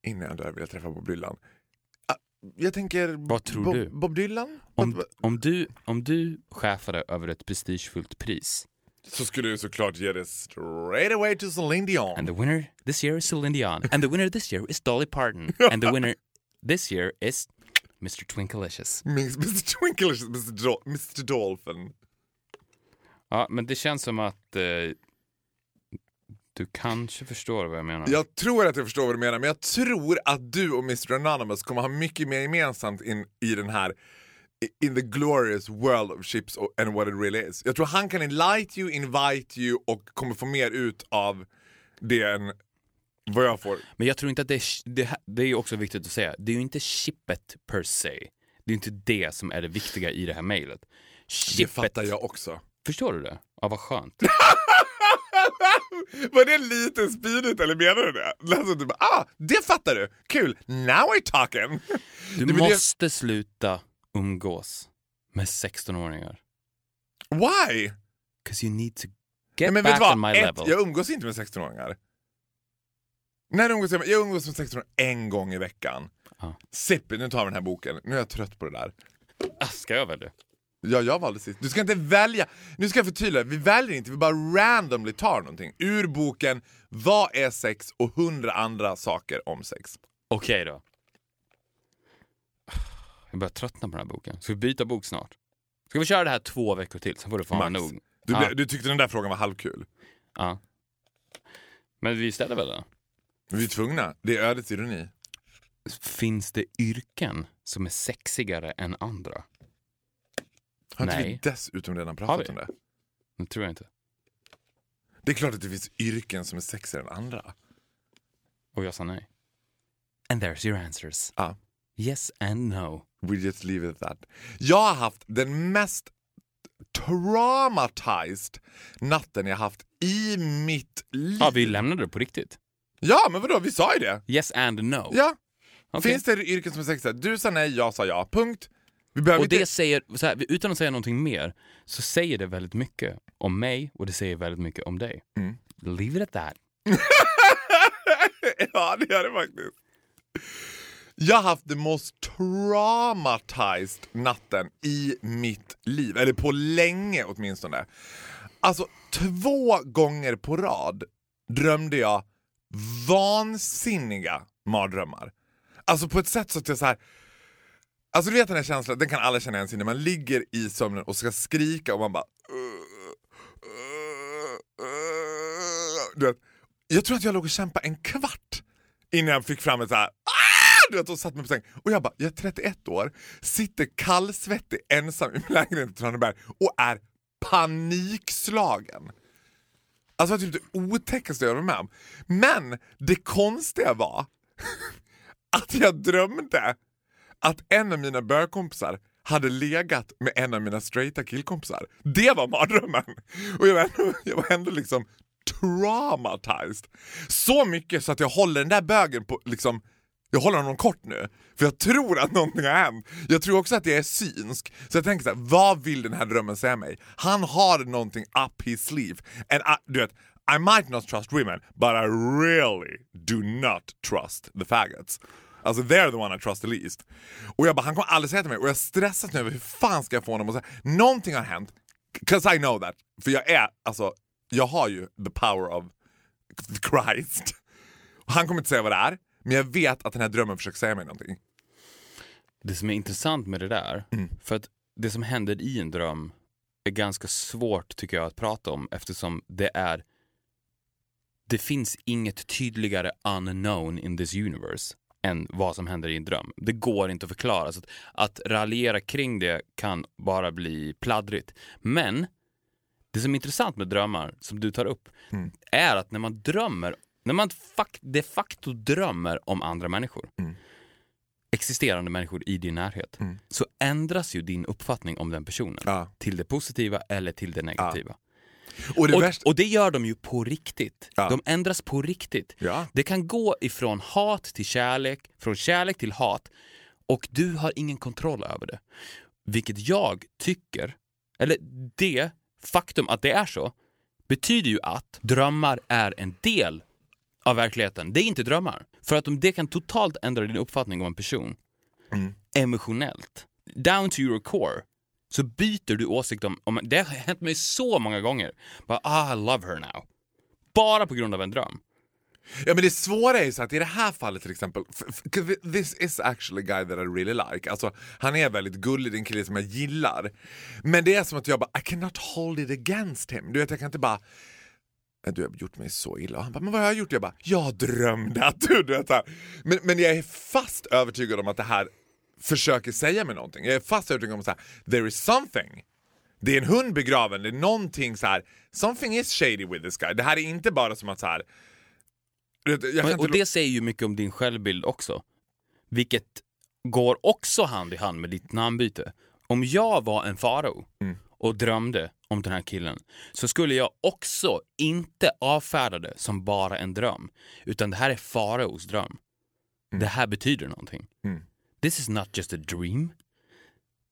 innan jag dör vill jag träffa Bob Dylan. Ah, Jag tänker... Vad tror Bob, du? Bob Dylan? Om, om, du, om du chefade över ett prestigefullt pris så skulle du såklart ge det straight away to Celine Dion. And the winner this year is Celine Dion. And the winner this year is Dolly Parton. And the winner this year is Mr. Twinkalicious. Mr Twinkle, Mr, Do- Mr Dolphin. Ja, men det känns som att eh, du kanske förstår vad jag menar. Jag tror att jag förstår vad du menar, men jag tror att du och Mr Anonymous kommer ha mycket mer gemensamt in, i den här in the glorious world of chips and what it really is. Jag tror han kan enlight you, invite you och kommer få mer ut av det än vad jag får. Men jag tror inte att det är, det, det är också viktigt att säga, det är ju inte chippet per se. Det är inte det som är det viktiga i det här mejlet. Det fattar jag också. förstår du det? Ja, vad skönt. Var det lite speedigt eller menar du det? Alltså, du bara, ah, det fattar du! Kul! Now we're talking! Du Det- men det- måste sluta umgås med 16-åringar. Why? Cause you need to Nej, get men vet back on my? Ett, level. jag umgås inte med 16-åringar. När umgås jag, med? jag umgås med 16 en gång i veckan. Sippi, nu tar vi den här boken. Nu är jag trött på det där. Ah, Ska jag välja? Ja, jag valde sist. Du ska inte välja. Nu ska jag förtydliga. Vi väljer inte, vi bara randomly tar någonting. Ur boken Vad är sex och hundra andra saker om sex. Okej då. Jag börjar tröttna på den här boken. Ska vi byta bok snart? Ska vi köra det här två veckor till, sen får du fan Max. nog. Du, Ja. du tyckte den där frågan var halvkul. Ja. Men vi ställer väl den? Vi är tvungna. Det är ödets ironi. Finns det yrken som är sexigare än andra? Har inte vi Nej. dessutom redan pratat vi? om det? Det tror jag inte. Det är klart att det finns yrken som är sexigare än andra. Och jag sa nej. And there's your answers. Ja. Yes and no. We just leave it at that. Jag har haft den mest traumatized natten jag haft i mitt liv. Ja, vi lämnade det på riktigt. Ja, men vadå? Vi sa ju det. Yes and no. Ja. Okej. Finns det yrken som är sexiga? Du sa nej, jag sa ja. Punkt. Vi behöver Och inte... det säger, så här, utan att säga någonting mer, så säger det väldigt mycket om mig och det säger väldigt mycket om dig. Mm. Leave it at that. ja, det gör det faktiskt. Jag har haft the most traumatized natten i mitt liv. Eller på länge åtminstone. Alltså två gånger på rad drömde jag vansinniga mardrömmar. Alltså på ett sätt så att jag så här. Alltså du vet den här känslan, den kan alla känna igen sig när man ligger i sömnen och ska skrika och man bara... Du vet, jag tror att jag låg och kämpade en kvart innan jag fick fram ett så här... Du vet, och satt mig på sängen Och jag bara, jag är 31 år, sitter kallsvettig ensam i min lägenhet i Traneberg och är panikslagen. Alltså det var typ det otäckaste jag varit med om. Men det konstiga var att jag drömde att en av mina bögkompisar hade legat med en av mina straighta killkompisar. Det var mardrömmen! Och jag var ändå, jag var ändå liksom traumatized. Så mycket så att jag håller den där bögen på liksom jag håller honom kort nu, för jag tror att någonting har hänt. Jag tror också att jag är synsk, så jag tänker så här, vad vill den här drömmen säga mig? Han har någonting up his sleeve. And I, du vet, I might not trust women, but I really do not trust the faggots. Alltså they're the one I trust the least. Och jag bara, han kommer aldrig säga till mig och jag stressas nu över hur fan ska jag få honom att säga, någonting har hänt. 'Cause I know that. För jag är, alltså, jag har ju the power of Christ. Han kommer inte säga vad det är, men jag vet att den här drömmen försöker säga mig någonting. Det som är intressant med det där, Mm. för att det som händer i en dröm är ganska svårt tycker jag att prata om eftersom det är det finns inget tydligare unknown in this universe än vad som händer i en dröm. Det går inte att förklara. Så att, att raljera kring det kan bara bli pladdrigt. Men det som är intressant med drömmar, som du tar upp, Mm. är att när man drömmer, när man de facto drömmer om andra människor, Mm. existerande människor i din närhet, Mm. så ändras ju din uppfattning om den personen Ja. till det positiva eller till det negativa. Och det Och, värsta... och det gör de ju på riktigt. Ja. De ändras på riktigt. Ja. Det kan gå ifrån hat till kärlek, från kärlek till hat och du har ingen kontroll över det. Vilket jag tycker, eller det faktum att det är så, betyder ju att drömmar är en del av verkligheten. Det är inte drömmar. För att om det kan totalt ändra din uppfattning om en person Mm. emotionellt, down to your core, så byter du åsikt om, om det har hänt mig så många gånger. Bara, ah, I love her now. Bara på grund av en dröm. Ja men det svåra är ju så att i det här fallet till exempel, this is actually a guy that I really like. Alltså han är väldigt gullig, det är en kille som jag gillar. Men det är som att jag bara, I cannot hold it against him. Du vet jag kan inte bara "Äh, du har gjort mig så illa. Och han bara, men vad har jag gjort? Jag bara, jag drömde att du... du vet. Men, men jag är fast övertygad om att det här försöker säga mig någonting. Jag är fast övertygad om att there is something. Det är en hund begraven, det är någonting så här. something is shady with this guy. Det här är inte bara som att så här. Men, och det säger ju mycket om din självbild också. Vilket går också hand i hand med ditt namnbyte. Om jag var en farao Mm. och drömde om den här killen så skulle jag också inte avfärda det som bara en dröm. Utan det här är faraos dröm. Det här betyder någonting. Mm. This is not just a dream.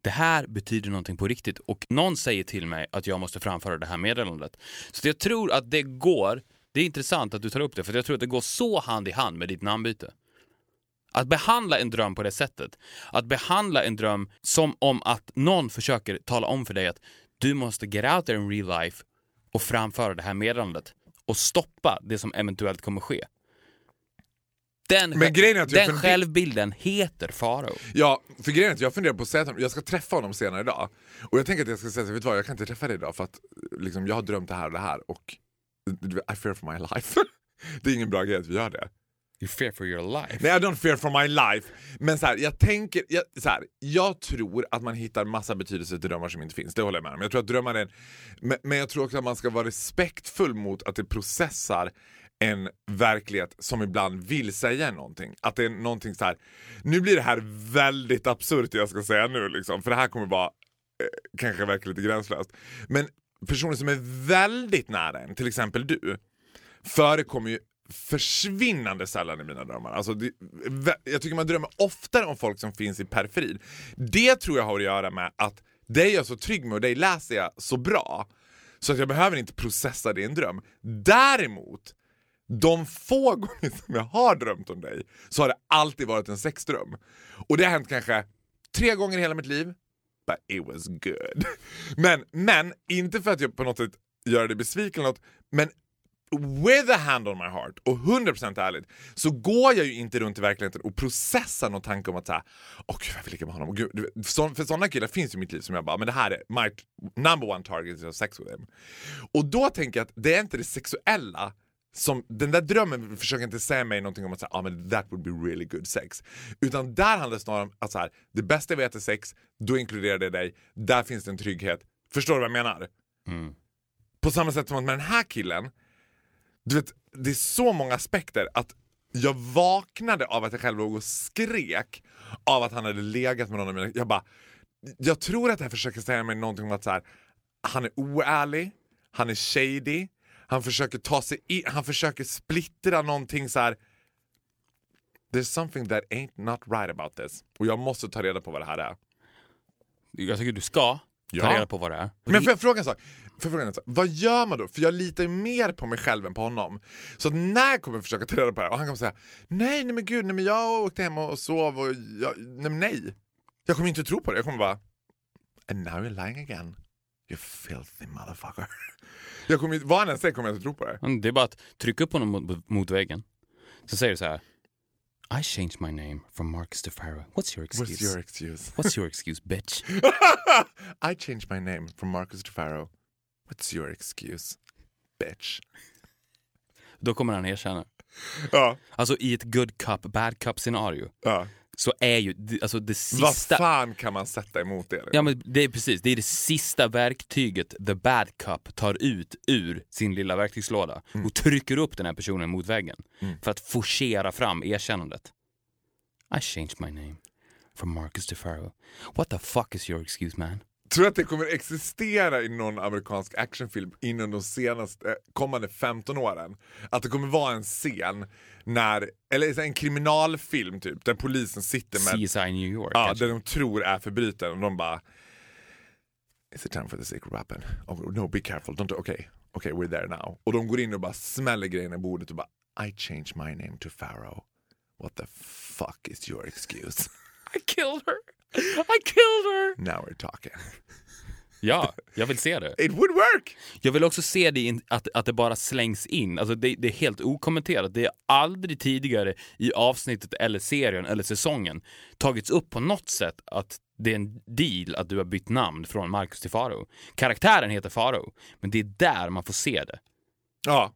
Det här betyder någonting på riktigt och någon säger till mig att jag måste framföra det här meddelandet. Så jag tror att det går, det är intressant att du tar upp det för jag tror att det går så hand i hand med ditt namnbyte. Att behandla en dröm på det sättet, att behandla en dröm som om att någon försöker tala om för dig att du måste get out there in real life och framföra det här meddelandet och stoppa det som eventuellt kommer ske. Den, Men grejen är att den funder- självbilden heter farao. Ja, för grejen är att jag funderar på att säga till honom, jag ska träffa honom senare idag. Och jag tänker att jag ska säga vet du vad, jag kan inte träffa dig idag för att liksom, jag har drömt det här och det här och I fear for my life. det är ingen bra grej att vi gör det. You fear for your life. Nej, I don't fear for my life. Men så här, jag tänker, jag, så här, jag tror att man hittar massa betydelse till drömmar som inte finns. Det håller jag med om. Jag tror att drömmar är en, men, men jag tror också att man ska vara respektfull mot att det processar en verklighet som ibland vill säga någonting. Att det är någonting så här. nu blir det här väldigt absurt det jag ska säga nu liksom, för det här kommer vara eh, kanske verka lite gränslöst. Men personer som är väldigt nära en, till exempel du, förekommer ju försvinnande sällan i mina drömmar. Alltså det, jag tycker man drömmer oftare om folk som finns i periferin. Det tror jag har att göra med att dig är jag så trygg med och dig läser jag så bra så att jag behöver inte processa det i en dröm. Däremot, de få gånger som jag har drömt om dig så har det alltid varit en sexdröm. Och det har hänt kanske tre gånger i hela mitt liv. But it was good. Men, men inte för att jag på något sätt gör dig besviken eller något, men with a hand on my heart och 100% ärligt så går jag ju inte runt i verkligheten och processar någon tanke om att säga åh gud jag vill ligga med honom. Och gud, så, för sådana killar finns ju i mitt liv som jag bara, men det här är my number one target is have sex with him. Och då tänker jag att det är inte det sexuella som, den där drömmen försöker inte säga mig någonting om att säga, ah, men that would be really good sex. Utan där handlar det snarare om att så här, det bästa jag vet är sex, då inkluderar det dig, där finns det en trygghet. Förstår du vad jag menar? På samma sätt som att med den här killen, du vet, det är så många aspekter att jag vaknade av att jag själv låg och skrek av att han hade legat med någon av mina... Jag bara, jag tror att det här försöker säga mig någonting om att så här, han är oärlig, han är shady, han försöker ta sig in, han försöker splittra någonting så här. There's something that ain't not right about this. Och jag måste ta reda på vad det här är. Jag tycker du ska ta Ja. reda på vad det är. Men får jag fråga en sak? Får jag fråga en sak? Vad gör man då? För jag litar ju mer på mig själv än på honom. Så att när jag kommer försöka ta reda på det här och han kommer säga nej, nej men gud, nej men jag åkte hem och sov och jag, nej nej. Jag kommer inte tro på det. Jag kommer bara and now you're lying again. You filthy motherfucker. Jag kommer, vad han än säger kommer jag inte tro på det. Men Det är bara att trycka upp honom mot, mot väggen. Så säger du så här. I changed my name from Marcus to Pharaoh. What's your excuse? What's your excuse? What's your excuse, bitch? I changed my name from Marcus to Pharaoh. What's your excuse? Bitch. Då kommer han erkänna. Ja, Alltså i ett good cup, bad cup scenario ja. så är ju alltså det Vad sista... fan kan man sätta emot det? Ja men det är precis, det är det sista verktyget the bad cup tar ut ur sin lilla verktygslåda Mm. och trycker upp den här personen mot väggen för att forcera fram erkännandet. I changed my name from Marcus to Pharaoh. What the fuck is your excuse man? Tror du att det kommer existera i någon amerikansk actionfilm inom de senaste eh, kommande 15 åren? Att det kommer vara en scen när, eller en kriminalfilm typ, där polisen sitter med, CSI New York ja, kanske? där de tror är förbrytaren och de bara Is it time for the secret weapon? Oh, no, be careful, don't, okay, okay, we're there now. Och de går in och bara smäller grejerna i bordet och bara I changed my name to Pharaoh. What the fuck is your excuse? I killed her! I killed her! Now we're talking. Ja, jag vill se det. It would work! Jag vill också se det in, att, att det bara slängs in. Alltså det, det är helt okommenterat. Det är aldrig tidigare i avsnittet eller serien eller säsongen tagits upp på något sätt att det är en deal att du har bytt namn från Marcus till Faro. Karaktären heter Faro, men det är där man får se det. Ja,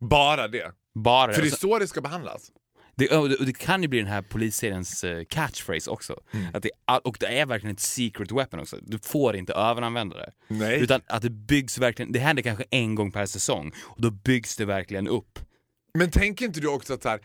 bara det. Bara För det är alltså, så det ska behandlas. Det, och det, kan ju bli den här polisseriens eh, catchphrase också. Att det, och det är verkligen ett secret weapon också. Du får inte överanvända det. Nej. Utan att det byggs verkligen, det händer kanske en gång per säsong och då byggs det verkligen upp. Men tänker inte du också att här,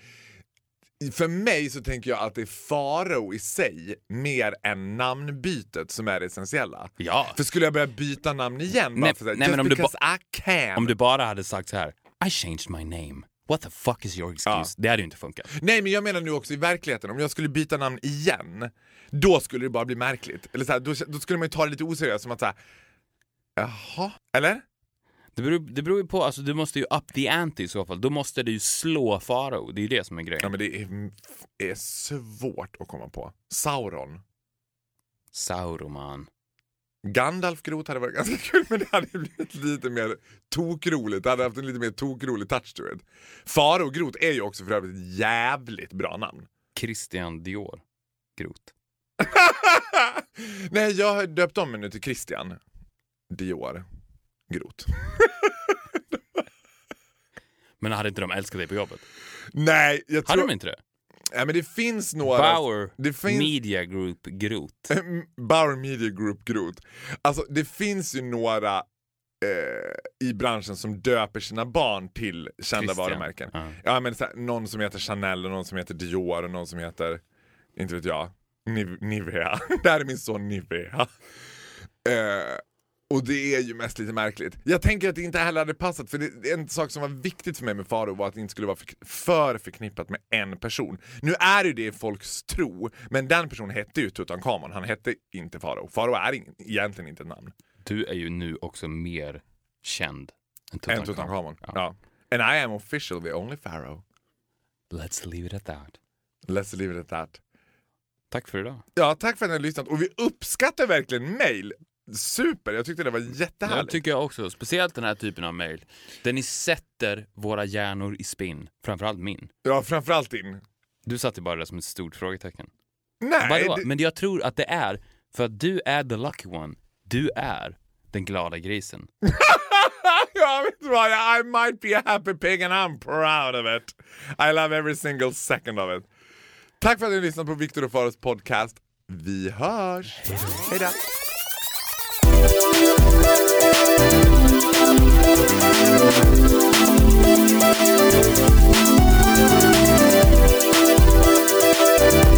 för mig så tänker jag att det är Farao i sig mer än namnbytet som är det essentiella. Ja. För skulle jag börja byta namn igen bara Nej, för så här, nej, men om du I can. Om du bara hade sagt så här: I changed my name. What the fuck is your excuse? Det hade ju inte funkat. Nej men jag menar nu också i verkligheten, om jag skulle byta namn igen, då skulle det bara bli märkligt. Eller så här, då, då skulle man ju ta det lite oseriöst som att säga jaha, eller? Det beror, det beror ju på, alltså du måste ju up the ante i så fall. Då måste du ju slå Farao. Det är ju det som är grejen. Ja men det är, är svårt att komma på. Sauron. Sauroman. Gandalf Groth hade varit ganska kul men det hade blivit lite mer tokroligt. Det hade haft en lite mer tokrolig touch to it. Faro Groth är ju också för övrigt ett jävligt bra namn. Christian Dior. Groth. Nej, jag har döpt om mig nu till Christian Dior Groth. Men hade inte de älskat dig på jobbet? Nej, jag Hade tror... de inte det? Nej, men det finns några... Bauer det finns... Media Group Groth. Bauer Media Group Groth. Alltså det finns ju några eh, i branschen som döper sina barn till kända Christian. varumärken. Ja. Ja, men så här, någon som heter Chanel och någon som heter Dior och någon som heter, inte vet jag, Niv- Nivea. det här är min son Nivea. Eh, och det är ju mest lite märkligt. Jag tänker att det inte heller hade passat, för det, en sak som var viktigt för mig med Faro var att det inte skulle vara för, för förknippat med en person. Nu är ju det folks tro, men den personen hette ju Tutankhamon, han hette inte Faro. Faro är ing, egentligen inte ett namn. Du är ju nu också mer känd än Än Tutankhamon. Tutankhamon. Ja. Ja. And I am officially the only Pharaoh. Let's leave it at that. Let's leave it at that. Tack för idag. Ja, tack för att ni har lyssnat. Och vi uppskattar verkligen mail. Super, jag tyckte det var Det jättehärligt. tycker jag också. Speciellt den här typen av mail. Där ni sätter våra hjärnor i spinn. Framförallt min. Ja, framförallt din. Du satte bara det som ett stort frågetecken. Nej, det, Men jag tror att det är för att du är the lucky one. Du är den glada grisen. ja, vet vad? I might be a happy pig and I'm proud of it. I love every single second of it. Tack för att ni har lyssnat på Viktor och Faros podcast. Vi hörs! Hej då! Thank you.